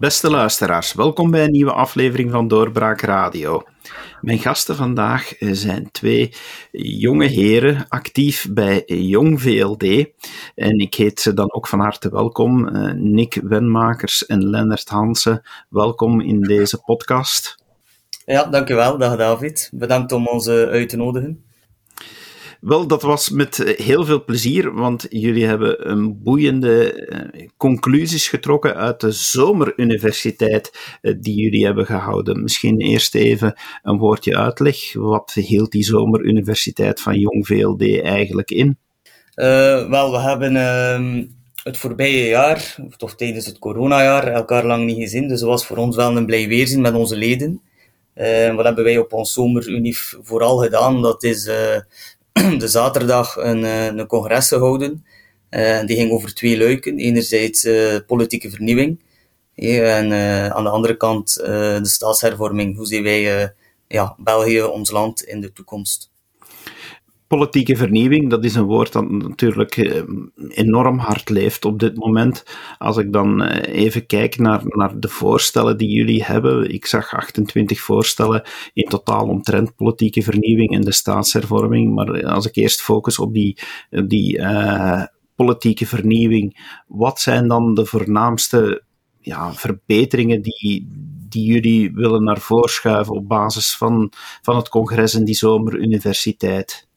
Beste luisteraars, welkom bij een nieuwe aflevering van Doorbraak Radio. Mijn gasten vandaag zijn twee jonge heren, actief bij Jong VLD. En ik heet ze dan ook van harte welkom. Eh, Nick Wenmakers en Lennart Hansen, welkom in deze podcast. Ja, dankjewel. Dag David. Bedankt om ons eh, uit te nodigen. Wel, dat was met eh, heel veel plezier, want jullie hebben een boeiende uh, conclusies getrokken uit de zomeruniversiteit uh, die jullie hebben gehouden. Misschien eerst even een woordje uitleg. Wat hield die zomeruniversiteit van Jong VLD eigenlijk in? wel, we hebben ehm, het voorbije jaar, of tijdens het coronajaar, elkaar lang niet gezien. Dus het was voor ons wel een blij weerzien met onze leden. wat hebben wij op ons zomerunief vooral gedaan? Dat is de zaterdag een, eh, een congres gehouden. Uh, die ging over twee luiken. Enerzijds uh, politieke vernieuwing. en aan de andere kant de staatshervorming. Hoe zien wij ja, België, ons land, in de toekomst? Politieke vernieuwing, dat is een woord dat natuurlijk eh, enorm hard leeft op dit moment. Als ik dan eh, even kijk naar, naar de voorstellen die jullie hebben, ik zag 28 voorstellen in totaal omtrent politieke vernieuwing en de staatshervorming, maar als ik eerst focus op die, die politieke vernieuwing, wat zijn dan de voornaamste ja, verbeteringen die, die jullie willen naar voren schuiven op basis van, van het congres en die zomeruniversiteit?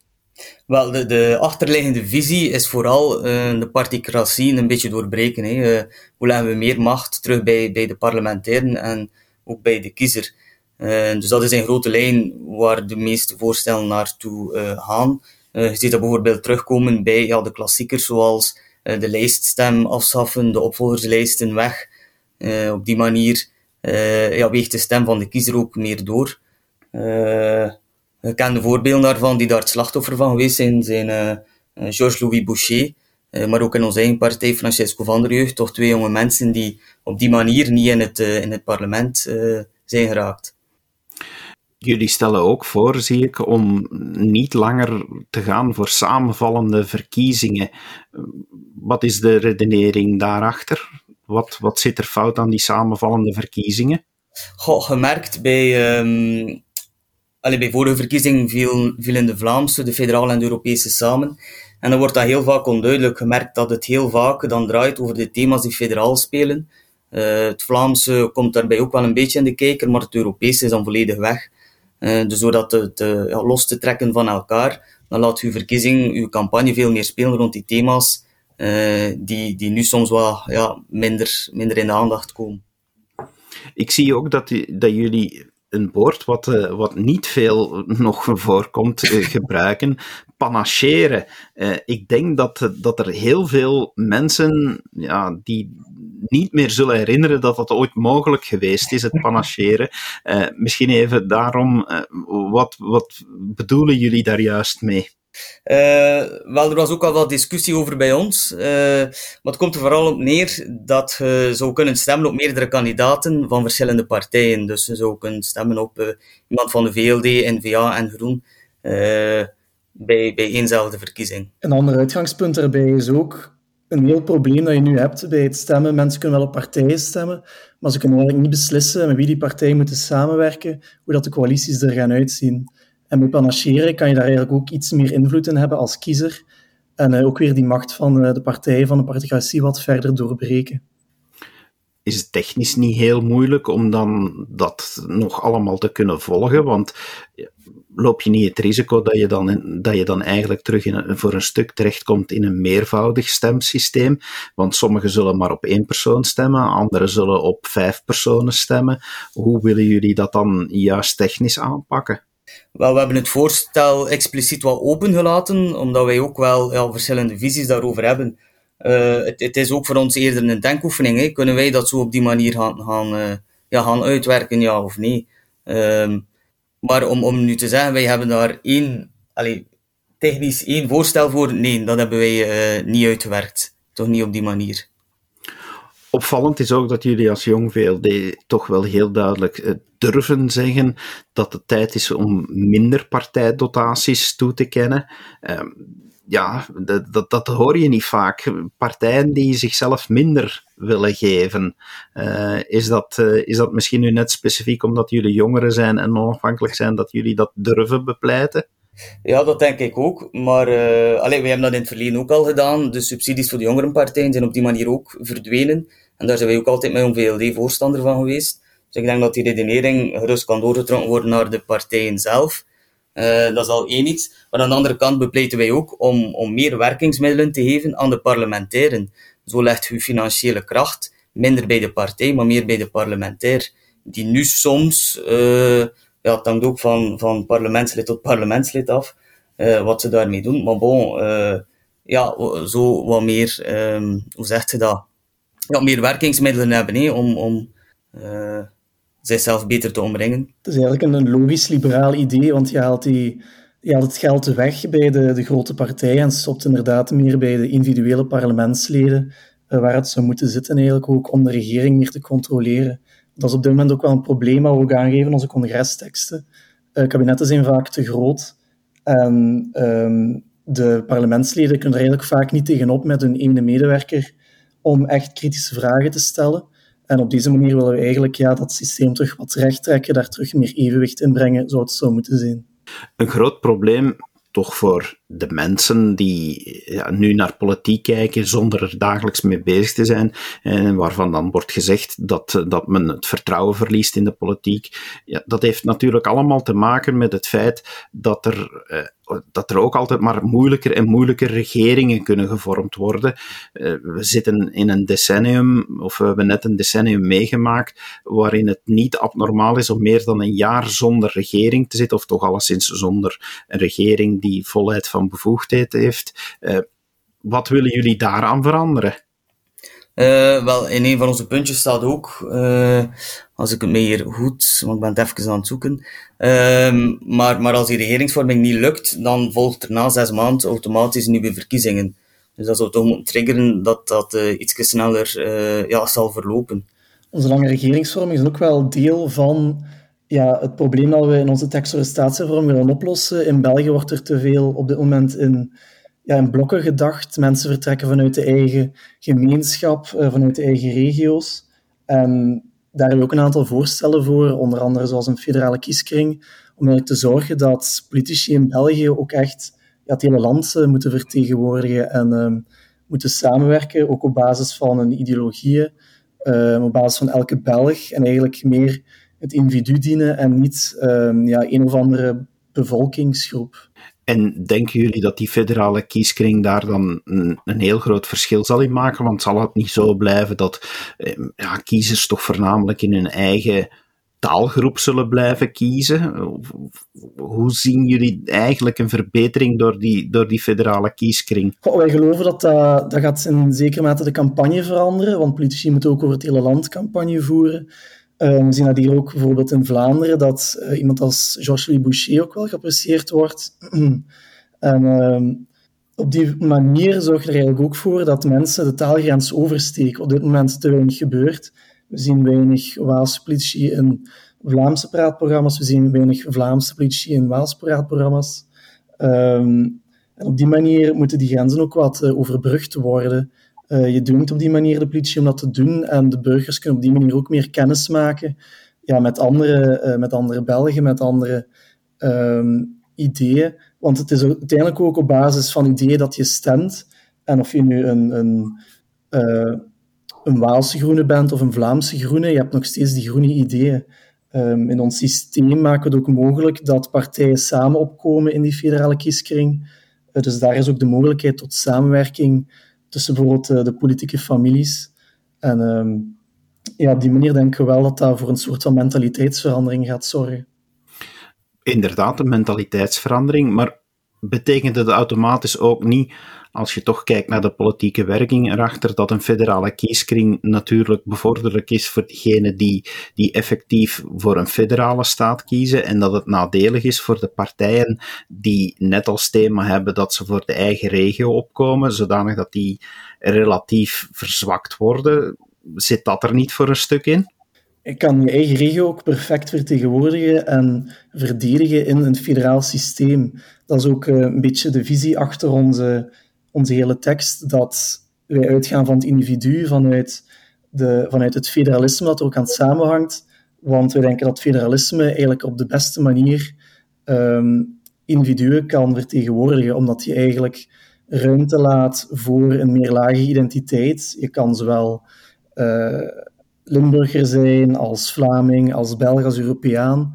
Wel, de, de achterliggende visie is vooral uh, de particratie een beetje doorbreken. Hè. Uh, hoe leggen we meer macht terug bij, bij de parlementairen en ook bij de kiezer? Uh, dus dat is in grote lijn waar de meeste voorstellen naartoe gaan. je ziet dat bijvoorbeeld terugkomen bij ja, de klassiekers zoals de lijststem afschaffen, de opvolgerslijsten weg. op die manier ja, weegt de stem van de kiezer ook meer door. Gekende voorbeelden daarvan, die daar het slachtoffer van geweest zijn, zijn uh, Georges-Louis Boucher, uh, maar ook in onze eigen partij, Francesco van der Jeugd, toch twee jonge mensen die op die manier niet in het, in het parlement zijn geraakt. Jullie stellen ook voor, zie ik, om niet langer te gaan voor samenvallende verkiezingen. Wat is de redenering daarachter? Wat, wat zit er fout aan die samenvallende verkiezingen? Goh, gemerkt bij, um, Allee, bij vorige verkiezingen viel, vielen de Vlaamse, de federale en de Europese samen. En dan wordt dat heel vaak onduidelijk gemerkt dat het heel vaak dan draait over de thema's die federaal spelen. Uh, het Vlaamse komt daarbij ook wel een beetje in de kijker, maar het Europese is dan volledig weg. Uh, dus door dat te, los te trekken van elkaar, dan laat uw verkiezing, uw campagne veel meer spelen rond die thema's uh, die, die nu soms wel ja, minder, minder in de aandacht komen. Ik zie ook dat, dat jullie een woord wat, uh, wat niet veel nog voorkomt uh, gebruiken, panacheren. Uh, ik denk dat, dat er heel veel mensen ja, die niet meer zullen herinneren dat dat ooit mogelijk geweest is, het panacheren. misschien even daarom, wat, wat bedoelen jullie daar juist mee? Uh, wel, er was ook al wat discussie over bij ons. Uh, maar het komt er vooral op neer dat je zou kunnen stemmen op meerdere kandidaten van verschillende partijen. Dus je zou kunnen stemmen op uh, iemand van de VLD, N-VA en Groen bij, bij éénzelfde verkiezing. Een ander uitgangspunt daarbij is ook een heel probleem dat je nu hebt bij het stemmen. Mensen kunnen wel op partijen stemmen, maar ze kunnen eigenlijk niet beslissen met wie die partijen moeten samenwerken, hoe dat de coalities er gaan uitzien. En met panacheren kan je daar eigenlijk ook iets meer invloed in hebben als kiezer. En uh, ook weer die macht van uh, de partij, van de particratie, wat verder doorbreken. Is het technisch niet heel moeilijk om dan dat nog allemaal te kunnen volgen? Want loop je niet het risico dat je dan, dat je dan eigenlijk terug in voor een stuk terechtkomt in een meervoudig stemsysteem? Want sommigen zullen maar op één persoon stemmen, anderen zullen op vijf personen stemmen. Hoe willen jullie dat dan juist technisch aanpakken? Wel, we hebben het voorstel expliciet wat opengelaten, omdat wij ook wel ja, verschillende visies daarover hebben. Uh, het, het, is ook voor ons eerder een denkoefening. Hè. Kunnen wij dat zo op die manier gaan, gaan, uh, ja, gaan uitwerken, ja of nee? Um, maar om, om nu te zeggen, wij hebben daar één, allee, technisch één voorstel voor, nee, dat hebben wij uh, niet uitgewerkt. Toch niet op die manier. Opvallend is ook dat jullie als Jong VLD toch wel heel duidelijk eh, durven zeggen dat het tijd is om minder partijdotaties toe te kennen. Ehm, ja, dat, dat, hoor je niet vaak. Partijen die zichzelf minder willen geven. Uh, is, dat, uh, is dat misschien nu net specifiek omdat jullie jongeren zijn en onafhankelijk zijn, dat jullie dat durven bepleiten? Ja, dat denk ik ook. Maar uh, wij hebben dat in het verleden ook al gedaan. De subsidies voor de jongerenpartijen zijn op die manier ook verdwenen. En daar zijn wij ook altijd met VLD voorstander van geweest. Dus ik denk dat die redenering gerust kan doorgetrokken worden naar de partijen zelf. Uh, dat is al één iets. Maar aan de andere kant bepleiten wij ook om, om meer werkingsmiddelen te geven aan de parlementairen. Zo legt u financiële kracht minder bij de partij, maar meer bij de parlementair. Die nu soms, uh, ja, het hangt ook van, van parlementslid tot parlementslid af, uh, wat ze daarmee doen. Maar bon, ja, zo wat meer, um, hoe zegt je dat? Ja, meer werkingsmiddelen hebben, om, om zichzelf beter te omringen. Het is eigenlijk een, logisch liberaal idee, want je haalt, die, je haalt het geld weg bij de, de grote partijen en stopt inderdaad meer bij de individuele parlementsleden, uh, waar het zou moeten zitten eigenlijk ook om de regering meer te controleren. Dat is op dit moment ook wel een probleem wat we ook aangeven onze congresteksten. Uh, kabinetten zijn vaak te groot en um, de parlementsleden kunnen er eigenlijk vaak niet tegenop met hun ene medewerker om echt kritische vragen te stellen. En op deze manier willen we eigenlijk ja, dat systeem terug wat recht trekken, daar terug meer evenwicht in brengen, zoals het zou moeten zijn. Een groot probleem toch voor de mensen die nu naar politiek kijken zonder er dagelijks mee bezig te zijn, en waarvan dan wordt gezegd dat, dat men het vertrouwen verliest in de politiek. Ja, dat heeft natuurlijk allemaal te maken met het feit dat er eh, dat er ook altijd maar moeilijker en moeilijker regeringen kunnen gevormd worden. Uh, we zitten in een decennium, of we hebben net een decennium meegemaakt, waarin het niet abnormaal is om meer dan een jaar zonder regering te zitten, of toch alleszins zonder een regering die volheid van bevoegdheid heeft. Uh, wat willen jullie daaraan veranderen? Uh, wel, in een van onze puntjes staat ook, uh, als ik het me hier goed, want ik ben het even aan het zoeken, uh, maar, maar als die regeringsvorming niet lukt, dan volgt er na zes maanden automatisch nieuwe verkiezingen. Dus dat zou toch moeten triggeren dat dat uh, iets sneller ja, zal verlopen. Onze lange regeringsvorming is ook wel deel van ja, het probleem dat we in onze tekst voor willen oplossen. In België wordt er te veel op dit moment in ja, in blokken gedacht. Mensen vertrekken vanuit de eigen gemeenschap, uh, vanuit de eigen regio's. En daar hebben we ook een aantal voorstellen voor, onder andere zoals een federale kieskring, om eigenlijk te zorgen dat politici in België ook echt ja, het hele land uh, moeten vertegenwoordigen en uh, moeten samenwerken, ook op basis van een ideologie, op basis van elke Belg, en eigenlijk meer het individu dienen en niet ja, een of andere bevolkingsgroep. En denken jullie dat die federale kieskring daar dan een, een, heel groot verschil zal in maken? Want zal het niet zo blijven dat eh, ja, kiezers toch voornamelijk in hun eigen taalgroep zullen blijven kiezen? Hoe zien jullie eigenlijk een verbetering door die, door die federale kieskring? Goh, wij geloven dat, dat dat gaat in zekere mate de campagne veranderen, want politici moeten ook over het hele land campagne voeren. Uh, we zien dat hier ook bijvoorbeeld in Vlaanderen, dat uh, iemand als Georges-Louis Boucher ook wel geapprecieerd wordt. en uh, op die manier zorgt er eigenlijk ook voor dat mensen de taalgrens oversteken. Op dit moment te weinig gebeurt. We zien weinig Waalse politici in Vlaamse praatprogramma's, we zien weinig Vlaamse politici in Waalse praatprogramma's. Ehm, en op die manier moeten die grenzen ook wat uh, overbrugd worden. Uh, je dwingt op die manier de politie om dat te doen en de burgers kunnen op die manier ook meer kennis maken ja, met, andere, uh, met andere Belgen, met andere um, ideeën. Want het is uiteindelijk ook op basis van ideeën dat je stemt. En of je nu een, een, uh, een Waalse groene bent of een Vlaamse groene, je hebt nog steeds die groene ideeën. Um, in ons systeem maken we het ook mogelijk dat partijen samen opkomen in die federale kieskring. dus daar is ook de mogelijkheid tot samenwerking tussen bijvoorbeeld eh, de politieke families. En ehm, ja, op die manier denk ik wel dat dat voor een soort van mentaliteitsverandering gaat zorgen. Inderdaad, een mentaliteitsverandering, maar betekent het automatisch ook niet, als je toch kijkt naar de politieke werking erachter, dat een federale kieskring natuurlijk bevorderlijk is voor diegenen die, die effectief voor een federale staat kiezen en dat het nadelig is voor de partijen die net als thema hebben dat ze voor de eigen regio opkomen, zodanig dat die relatief verzwakt worden. Zit dat er niet voor een stuk in? Je kan je eigen regio ook perfect vertegenwoordigen en verdedigen in een federaal systeem. Dat is ook een beetje de visie achter onze, onze hele tekst, dat wij uitgaan van het individu, vanuit, de, vanuit het federalisme dat er ook aan samenhangt. Want wij denken dat federalisme eigenlijk op de beste manier um, individuen kan vertegenwoordigen, omdat je eigenlijk ruimte laat voor een meerlagige identiteit. Je kan zowel uh, Limburger zijn als Vlaming, als Belg, als Europeaan.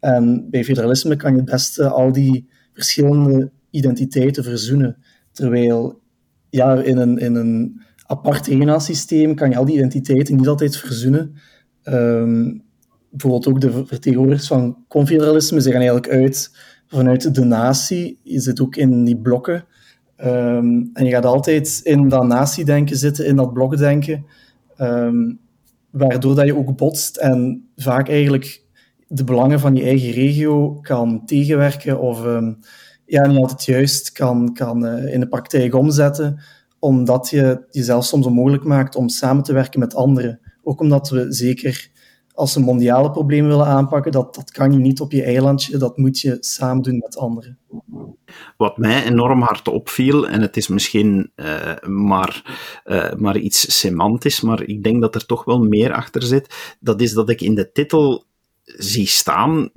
En bij federalisme kan je het beste al die verschillende identiteiten verzoenen. Terwijl ja, in een, in een apart eenheidssysteem kan je al die identiteiten niet altijd verzoenen. Um, bijvoorbeeld ook de vertegenwoordigers van confederalisme, ze gaan eigenlijk uit vanuit de natie. Je zit ook in die blokken. Um, en je gaat altijd in dat natiedenken zitten, in dat blokdenken, um, waardoor dat je ook botst en vaak eigenlijk de belangen van je eigen regio kan tegenwerken of um, ja, niet altijd juist kan, kan uh, in de praktijk omzetten, omdat je jezelf soms onmogelijk maakt om samen te werken met anderen. Ook omdat we zeker als we mondiale problemen willen aanpakken, dat, dat kan je niet op je eilandje, dat moet je samen doen met anderen. Wat mij enorm hard opviel, en het is misschien uh, maar, uh, maar iets semantisch, maar ik denk dat er toch wel meer achter zit, dat is dat ik in de titel zie staan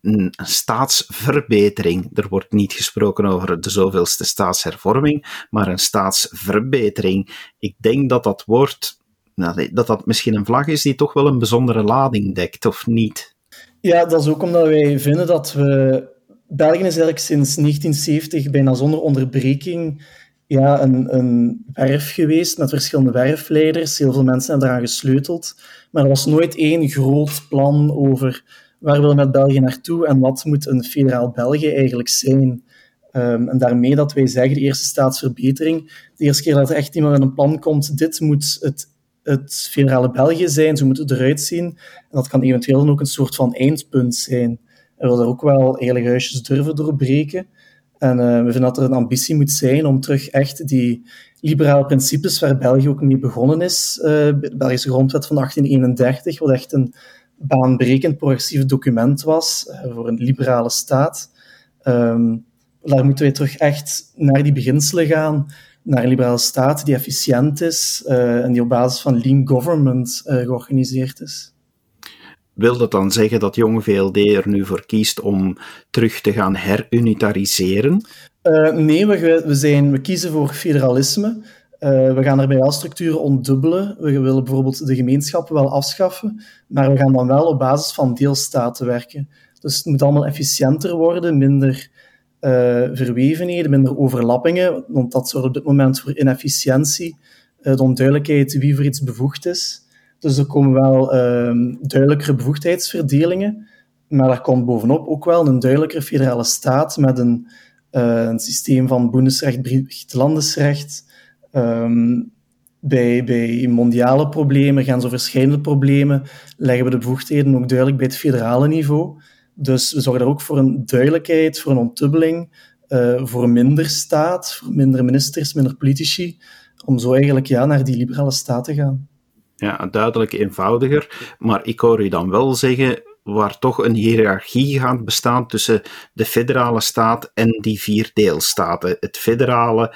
een staatsverbetering. Er wordt niet gesproken over de zoveelste staatshervorming, maar een staatsverbetering. Ik denk dat dat woord nou, dat dat misschien een vlag is die toch wel een bijzondere lading dekt, of niet? Ja, dat is ook omdat wij vinden dat we... België is eigenlijk sinds 1970 bijna zonder onderbreking ja, een, een werf geweest met verschillende werfleiders. Heel veel mensen hebben eraan gesleuteld. Maar er was nooit één groot plan over waar willen we met België naartoe en wat moet een federaal België eigenlijk zijn. Um, en daarmee dat wij zeggen, de eerste staatsverbetering, de eerste keer dat er echt iemand met een plan komt, dit moet het het federale België zijn, zo moet het eruit zien. En dat kan eventueel ook een soort van eindpunt zijn. En we willen ook wel eigenlijk huisjes durven doorbreken. En uh, we vinden dat er een ambitie moet zijn om terug echt die liberale principes waar België ook mee begonnen is, uh, de Belgische grondwet van 1831, wat echt een baanbrekend progressief document was uh, voor een liberale staat. Um, daar moeten wij terug echt naar die beginselen gaan naar een liberale staat die efficiënt is uh, en die op basis van lean government uh, georganiseerd is. Wil dat dan zeggen dat Jong VLD er nu voor kiest om terug te gaan herunitariseren? Uh, nee, we, we, zijn, we kiezen voor federalisme. we gaan daarbij wel structuren ontdubbelen. We willen bijvoorbeeld de gemeenschappen wel afschaffen, maar we gaan dan wel op basis van deelstaten werken. Dus het moet allemaal efficiënter worden, minder uh, verwevenheden, minder overlappingen, want dat zorgt op dit moment voor inefficiëntie, uh, de onduidelijkheid wie voor iets bevoegd is. Dus er komen wel uh, duidelijkere bevoegdheidsverdelingen, maar daar komt bovenop ook wel een duidelijkere federale staat met een, uh, een systeem van boendesrecht, landesrecht. Um, bij, bij mondiale problemen, gaan zo verschillende problemen, leggen we de bevoegdheden ook duidelijk bij het federale niveau. Dus we zorgen daar ook voor een duidelijkheid, voor een ontdubbeling, uh, voor minder staat, voor minder ministers, minder politici, om zo eigenlijk ja, naar die liberale staat te gaan. Ja, duidelijk eenvoudiger. Maar ik hoor u dan wel zeggen, waar toch een hiërarchie gaat bestaan tussen de federale staat en die vier deelstaten. Het federale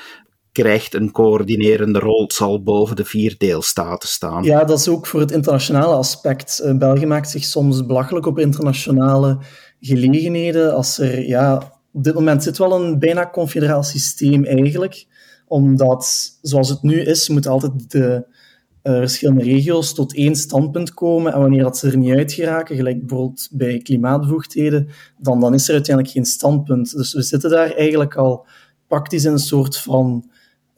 krijgt een coördinerende rol, zal boven de vier deelstaten staan. Ja, dat is ook voor het internationale aspect. Eh, België maakt zich soms belachelijk op internationale gelegenheden. Als er, ja, op dit moment zit wel een bijna confederaal systeem eigenlijk, omdat zoals het nu is, moeten altijd de uh, verschillende regio's tot één standpunt komen. En wanneer dat ze er niet uit geraken, gelijk bijvoorbeeld bij klimaatbevoegdheden, dan, dan is er uiteindelijk geen standpunt. Dus we zitten daar eigenlijk al praktisch in een soort van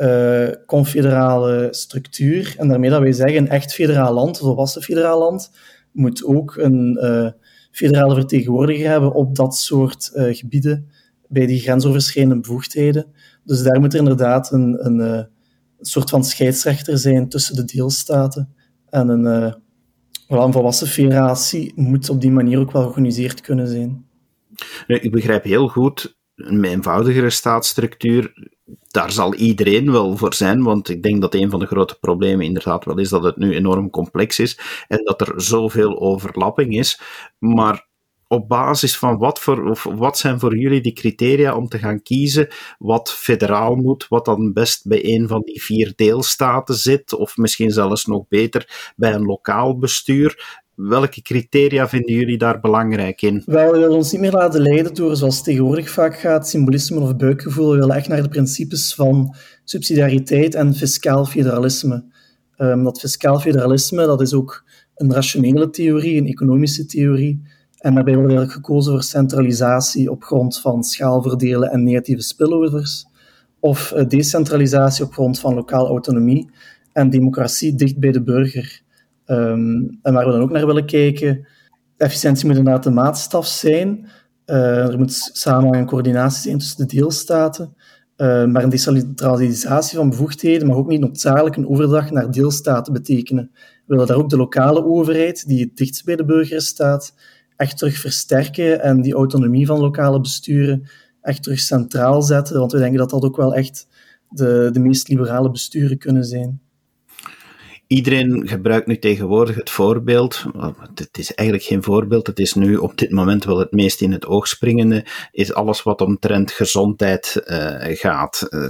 uh, confederale structuur. En daarmee dat wij zeggen, een echt federaal land, een volwassen federaal land, moet ook een uh, federale vertegenwoordiger hebben op dat soort uh, gebieden, bij die grensoverschrijdende bevoegdheden. Dus daar moet er inderdaad een, een, soort van scheidsrechter zijn tussen de deelstaten. En een, een volwassen federatie moet op die manier ook wel georganiseerd kunnen zijn. Ik begrijp heel goed een eenvoudigere staatsstructuur daar zal iedereen wel voor zijn, want ik denk dat een van de grote problemen inderdaad wel is dat het nu enorm complex is en dat er zoveel overlapping is. Maar op basis van wat, voor, of wat zijn voor jullie die criteria om te gaan kiezen wat federaal moet, wat dan best bij een van die vier deelstaten zit, of misschien zelfs nog beter bij een lokaal bestuur. Welke criteria vinden jullie daar belangrijk in? Wel, we willen ons niet meer laten leiden door, zoals tegenwoordig vaak gaat, symbolisme of buikgevoel. We willen echt naar de principes van subsidiariteit en fiscaal federalisme. Um, dat fiscaal federalisme, dat is ook een rationele theorie, een economische theorie. En daarbij wordt eigenlijk gekozen voor centralisatie op grond van schaalverdelen en negatieve spillovers, of eh, decentralisatie op grond van lokale autonomie en democratie dicht bij de burger. Um, en waar we dan ook naar willen kijken, efficiëntie moet inderdaad de maatstaf zijn. Uh, er moet samenhang en coördinatie zijn tussen de deelstaten. Uh, maar een decentralisatie van bevoegdheden mag ook niet noodzakelijk een overdracht naar deelstaten betekenen. We willen daar ook de lokale overheid, die het dichtst bij de burger staat, echt terug versterken en die autonomie van lokale besturen echt terug centraal zetten. Want we denken dat dat ook wel echt de, de meest liberale besturen kunnen zijn. Iedereen gebruikt nu tegenwoordig het voorbeeld. Het is eigenlijk geen voorbeeld. Het is nu op dit moment wel het meest in het oog springende. Is alles wat omtrent gezondheid uh, gaat. Uh,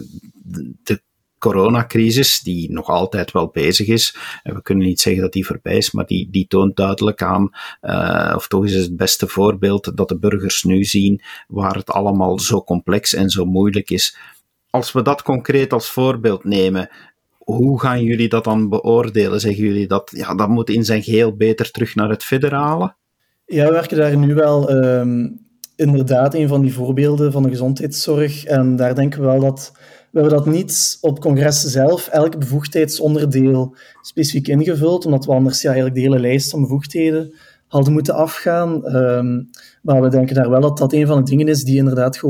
de coronacrisis, die nog altijd wel bezig is. En we kunnen niet zeggen dat die voorbij is, maar die, die toont duidelijk aan, uh, of toch is het, het beste voorbeeld dat de burgers nu zien, waar het allemaal zo complex en zo moeilijk is. Als we dat concreet als voorbeeld nemen, hoe gaan jullie dat dan beoordelen? Zeggen jullie dat ja, dat moet in zijn geheel beter terug naar het federale? Ja, we werken daar nu wel um, inderdaad een van die voorbeelden van de gezondheidszorg. En daar denken we wel dat we hebben dat niet op congressen zelf, elk bevoegdheidsonderdeel specifiek ingevuld, omdat we anders ja, eigenlijk de hele lijst van bevoegdheden hadden moeten afgaan. Um, maar we denken daar wel dat dat een van de dingen is die inderdaad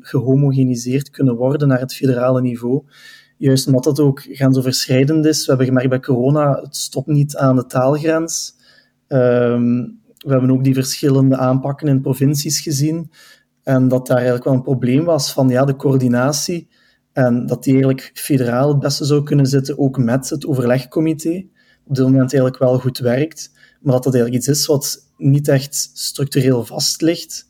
gehomogeniseerd kunnen worden naar het federale niveau. Juist omdat dat ook grensoverschrijdend is. We hebben gemerkt bij corona, het stopt niet aan de taalgrens. Um, we hebben ook die verschillende aanpakken in provincies gezien. En dat daar eigenlijk wel een probleem was van ja, de coördinatie en dat die eigenlijk federaal het beste zou kunnen zitten, ook met het overlegcomité. Op dit moment eigenlijk wel goed werkt, maar dat dat eigenlijk iets is wat niet echt structureel vast ligt.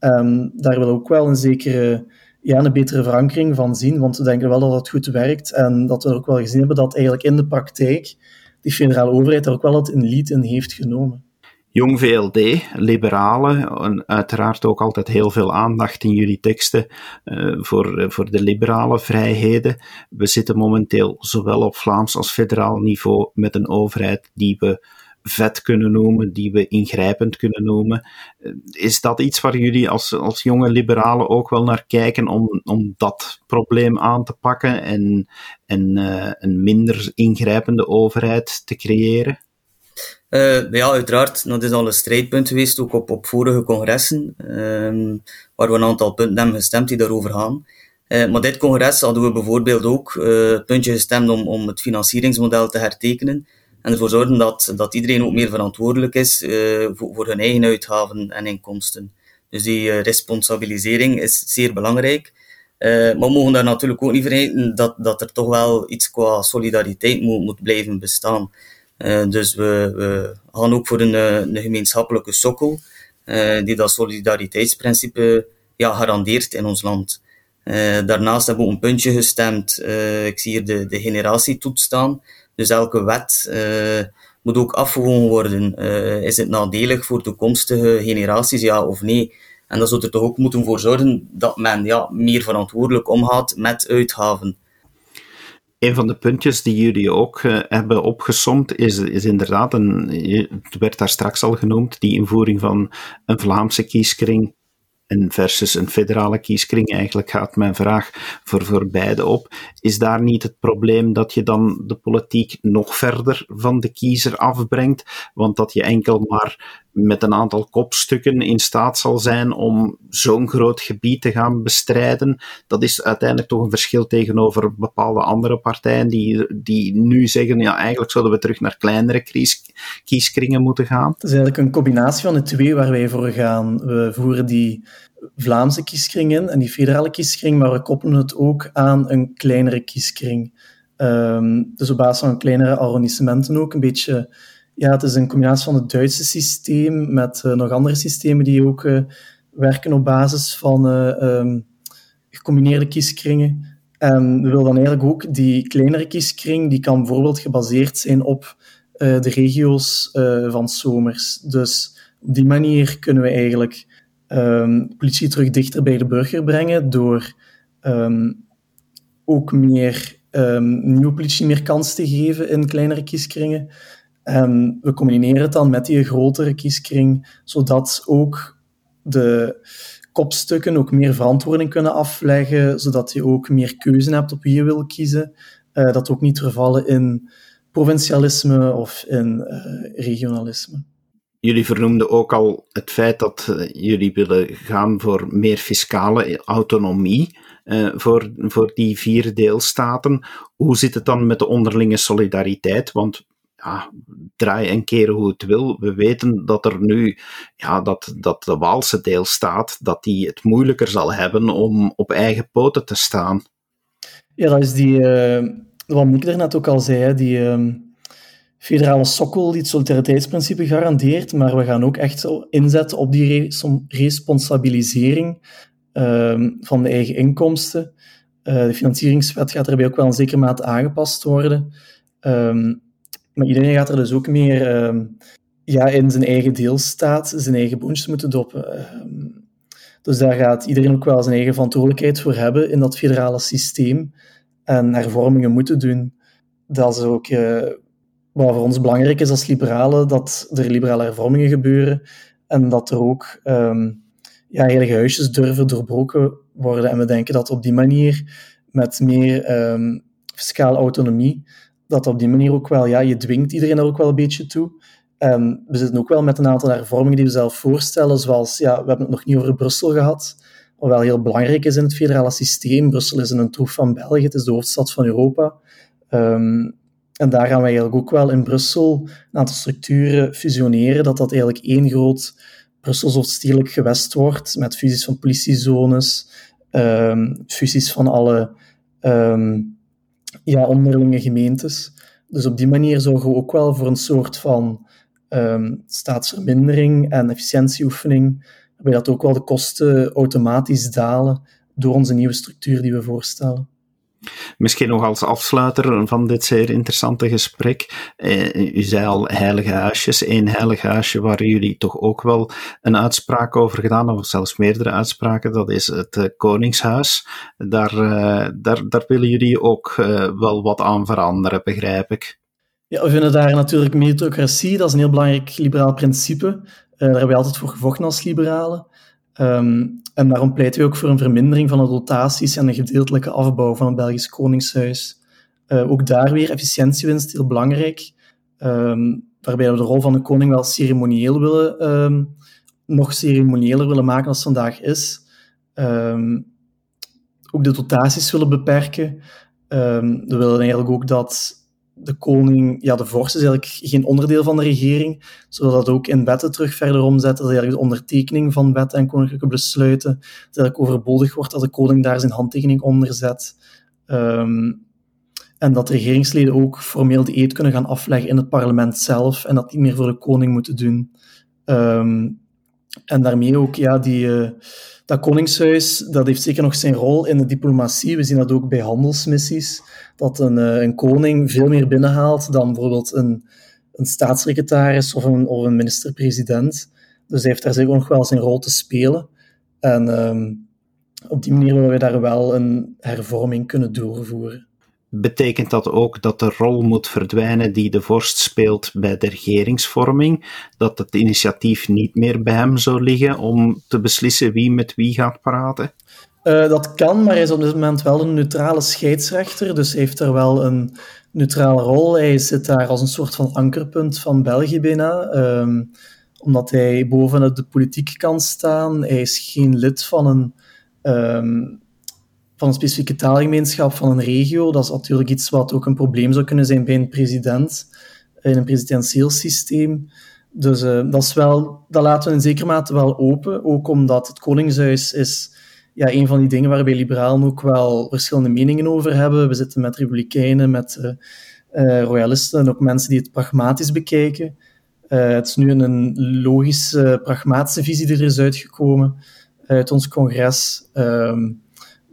Um, daar wil ook wel een zekere, ja, een betere verankering van zien, want we denken wel dat het goed werkt en dat we ook wel gezien hebben dat eigenlijk in de praktijk die federale overheid daar ook wel het een lied in heeft genomen. Jong VLD, liberalen, en uiteraard ook altijd heel veel aandacht in jullie teksten uh, voor, uh, voor de liberale vrijheden. We zitten momenteel zowel op Vlaams als federaal niveau met een overheid die we vet kunnen noemen, die we ingrijpend kunnen noemen. Uh, is dat iets waar jullie als, als jonge liberalen ook wel naar kijken om, om dat probleem aan te pakken en, en een minder ingrijpende overheid te creëren? Uh, ja, uiteraard, dat is al een strijdpunt geweest, ook op, op vorige congressen, um, waar we een aantal punten hebben gestemd die daarover gaan. Maar dit congres hadden we bijvoorbeeld ook uh, puntje gestemd om, om het financieringsmodel te hertekenen en ervoor zorgen dat, dat iedereen ook meer verantwoordelijk is voor, voor hun eigen uitgaven en inkomsten. Dus die responsabilisering is zeer belangrijk. maar we mogen daar natuurlijk ook niet vergeten dat, dat er toch wel iets qua solidariteit moet, moet blijven bestaan. Dus we, we, gaan ook voor een, eh, een gemeenschappelijke sokkel, die dat solidariteitsprincipe ja, garandeert in ons land. daarnaast hebben we een puntje gestemd. ik zie hier de, de generatietoets staan. Dus elke wet moet ook afgewogen worden. is het nadelig voor toekomstige generaties, ja of nee? En dat zou er toch ook moeten voor zorgen dat men ja, meer verantwoordelijk omgaat met uitgaven. Een van de puntjes die jullie ook uh, hebben opgesomd is, is inderdaad, een, het werd daar straks al genoemd, die invoering van een Vlaamse kieskring versus een federale kieskring. Eigenlijk gaat mijn vraag voor, voor beide op. Is daar niet het probleem dat je dan de politiek nog verder van de kiezer afbrengt? Want dat je enkel maar met een aantal kopstukken in staat zal zijn om zo'n groot gebied te gaan bestrijden. Dat is uiteindelijk toch een verschil tegenover bepaalde andere partijen die, die nu zeggen, ja, eigenlijk zouden we terug naar kleinere kies, kieskringen moeten gaan. Het is eigenlijk een combinatie van de twee waar wij voor gaan. We voeren die Vlaamse kieskring in en die federale kieskring, maar we koppelen het ook aan een kleinere kieskring. Um, dus op basis van kleinere arrondissementen ook, een beetje ja, het is een combinatie van het Duitse systeem met uh, nog andere systemen die ook uh, werken op basis van uh, um, gecombineerde kieskringen. En we willen dan eigenlijk ook die kleinere kieskring, die kan bijvoorbeeld gebaseerd zijn op de regio's van zomers. Dus op die manier kunnen we eigenlijk um, politie terug dichter bij de burger brengen door um, ook meer nieuwe politie meer kans te geven in kleinere kieskringen. En we combineren het dan met die grotere kieskring, zodat ook de kopstukken ook meer verantwoording kunnen afleggen, zodat je ook meer keuze hebt op wie je wil kiezen. Uh, dat ook niet vervallen in provincialisme of in uh, regionalisme. Jullie vernoemden ook al het feit dat uh, jullie willen gaan voor meer fiscale autonomie voor, voor die vier deelstaten. Hoe zit het dan met de onderlinge solidariteit? Want ja, draai en keren hoe het wil. We weten dat er nu, ja, dat, dat de Waalse deelstaat, dat die het moeilijker zal hebben om op eigen poten te staan. Ja, dat is die, uh, wat Mick net ook al zei, die uh, federale sokkel die het solidariteitsprincipe garandeert, maar we gaan ook echt inzetten op die responsabilisering uh, van de eigen inkomsten. Eh, de financieringswet gaat daarbij ook wel een zekere mate aangepast worden. Um, maar iedereen gaat er dus ook meer ehm, ja, in zijn eigen deelstaat zijn eigen boontjes moeten doppen. Ehm, dus daar gaat iedereen ook wel zijn eigen verantwoordelijkheid voor hebben in dat federale systeem en hervormingen moeten doen. Dat is ook uh, wat voor ons belangrijk is als liberalen, dat er liberale hervormingen gebeuren en dat er ook um, ja, heilige huisjes durven doorbroken worden. En we denken dat op die manier, met meer fiscale autonomie, dat op die manier ook wel, ja, je dwingt iedereen er ook wel een beetje toe. En we zitten ook wel met een aantal hervormingen die we zelf voorstellen, zoals, ja, we hebben het nog niet over Brussel gehad, wat wel heel belangrijk is in het federale systeem. Brussel is een troef van België, het is de hoofdstad van Europa. Um, en daar gaan we eigenlijk ook wel in Brussel een aantal structuren fusioneren, dat dat eigenlijk één groot Brussels of stedelijk gewest wordt, met fusies van politiezones, um, fusies van alle ja, onderlinge gemeentes. Dus op die manier zorgen we ook wel voor een soort van um, staatsvermindering en efficiëntieoefening, waarbij dat ook wel de kosten automatisch dalen door onze nieuwe structuur die we voorstellen. Misschien nog als afsluiter van dit zeer interessante gesprek. Eh, u zei al heilige huisjes. Eén heilig huisje waar jullie toch ook wel een uitspraak over gedaan, of zelfs meerdere uitspraken, dat is het uh, Koningshuis. Daar, uh, daar, daar willen jullie ook wel wat aan veranderen, begrijp ik. Ja, we vinden daar natuurlijk meritocratie, dat is een heel belangrijk liberaal principe. daar hebben we altijd voor gevochten als liberalen. Um, en daarom pleiten we ook voor een vermindering van de dotaties en een gedeeltelijke afbouw van het Belgisch Koningshuis. Uh, ook daar weer efficiëntiewinst, heel belangrijk. Um, waarbij we de rol van de koning wel ceremonieel willen, um, nog ceremonieeler willen maken dan het vandaag is. ook de dotaties willen beperken. we willen eigenlijk ook dat de koning, ja, de vorst is eigenlijk geen onderdeel van de regering, zodat dat ook in wetten terug verder omzet, dat eigenlijk de ondertekening van wetten en koninklijke besluiten, dat eigenlijk overbodig wordt dat de koning daar zijn handtekening onder zet. Um, en dat regeringsleden ook formeel de eed kunnen gaan afleggen in het parlement zelf en dat niet meer voor de koning moeten doen. Um, en daarmee ook, ja, die, uh, dat koningshuis, dat heeft zeker nog zijn rol in de diplomatie. We zien dat ook bij handelsmissies dat een, uh, een koning veel meer binnenhaalt dan bijvoorbeeld een, een staatssecretaris of een, of een minister-president. Dus hij heeft daar zeker nog wel zijn rol te spelen. En um, op die manier willen we daar wel een hervorming kunnen doorvoeren. Betekent dat ook dat de rol moet verdwijnen die de vorst speelt bij de regeringsvorming? Dat het initiatief niet meer bij hem zou liggen om te beslissen wie met wie gaat praten? Uh, dat kan, maar hij is op dit moment wel een neutrale scheidsrechter, dus heeft er wel een neutrale rol. Hij zit daar als een soort van ankerpunt van België bijna. Um, omdat hij boven de politiek kan staan. Hij is geen lid van een, um, van een specifieke taalgemeenschap, van een regio. Dat is natuurlijk iets wat ook een probleem zou kunnen zijn bij een president, in een presidentieel systeem. Dus uh, dat, is wel, dat laten we in zekere mate wel open, ook omdat het Koningshuis is ja, een van die dingen waar wij liberalen ook wel verschillende meningen over hebben. We zitten met republikeinen, met uh, uh, royalisten en ook mensen die het pragmatisch bekijken. Het is nu een logische, pragmatische visie die er is uitgekomen uit ons congres. Um,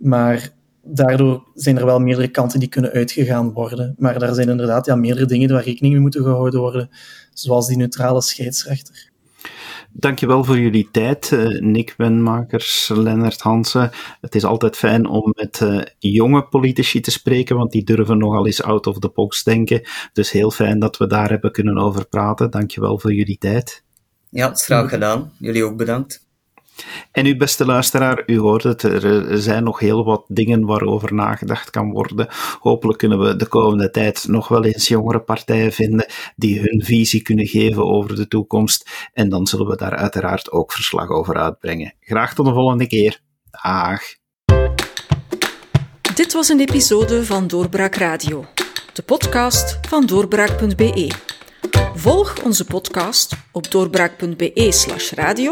maar daardoor zijn er wel meerdere kanten die kunnen uitgegaan worden. Maar daar zijn inderdaad ja, meerdere dingen waar rekening mee moeten gehouden worden, zoals die neutrale scheidsrechter. Dankjewel voor jullie tijd, uh, Nick Wenmakers, Lennart Hansen. Het is altijd fijn om met uh, jonge politici te spreken, want die durven nogal eens out of the box denken. Dus heel fijn dat we daar hebben kunnen over praten. Dankjewel voor jullie tijd. Ja, het is graag gedaan. Jullie ook bedankt. En uw beste luisteraar, u hoort het, er zijn nog heel wat dingen waarover nagedacht kan worden. Hopelijk kunnen we de komende tijd nog wel eens jongere partijen vinden die hun visie kunnen geven over de toekomst. En dan zullen we daar uiteraard ook verslag over uitbrengen. Graag tot de volgende keer. Dag. Dit was een episode van Doorbraak Radio, de podcast van doorbraak.be. Volg onze podcast op doorbraak.be/radio